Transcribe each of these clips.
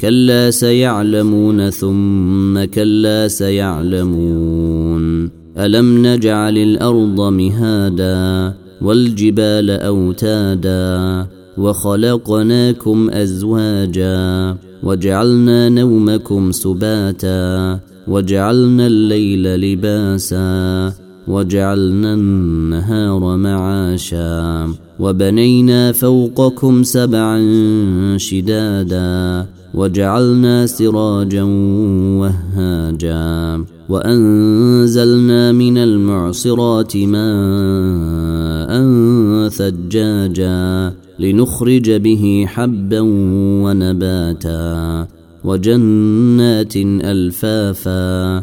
كلا سيعلمون ثم كلا سيعلمون. ألم نجعل الأرض مهادا والجبال أوتادا وخلقناكم أزواجا وجعلنا نومكم سباتا وجعلنا الليل لباسا وجعلنا النهار معاشا وبنينا فوقكم سبعا شدادا وجعلنا سراجا وهاجا وأنزلنا من المعصرات ماء ثجاجا لنخرج به حبا ونباتا وجنات ألفافا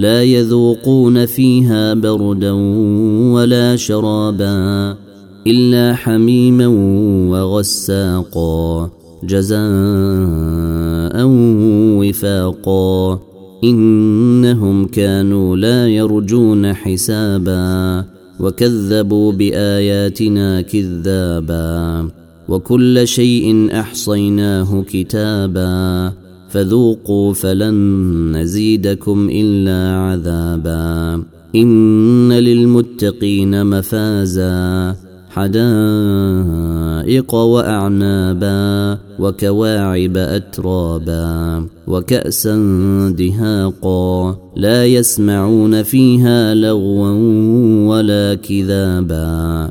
لا يذوقون فيها بردا ولا شرابا إلا حميما وغساقا جزاء وفاقا. إنهم كانوا لا يرجون حسابا وكذبوا بآياتنا كذابا. وكل شيء أحصيناه كتابا. فذوقوا فلن نزيدكم إلا عذابا. إن للمتقين مفازا حدائق وأعنابا وكواعب أترابا وكأسا دهاقا. لا يسمعون فيها لغوا ولا كذابا.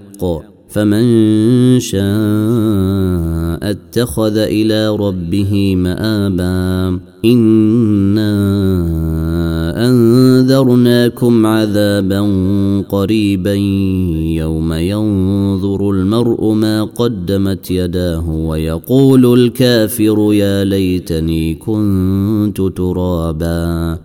الحق فمن شاء اتخذ إلى ربه مآبا. إنا أنذرناكم عذابا قريبا يوم ينظر المرء ما قدمت يداه ويقول الكافر يا ليتني كنت ترابا.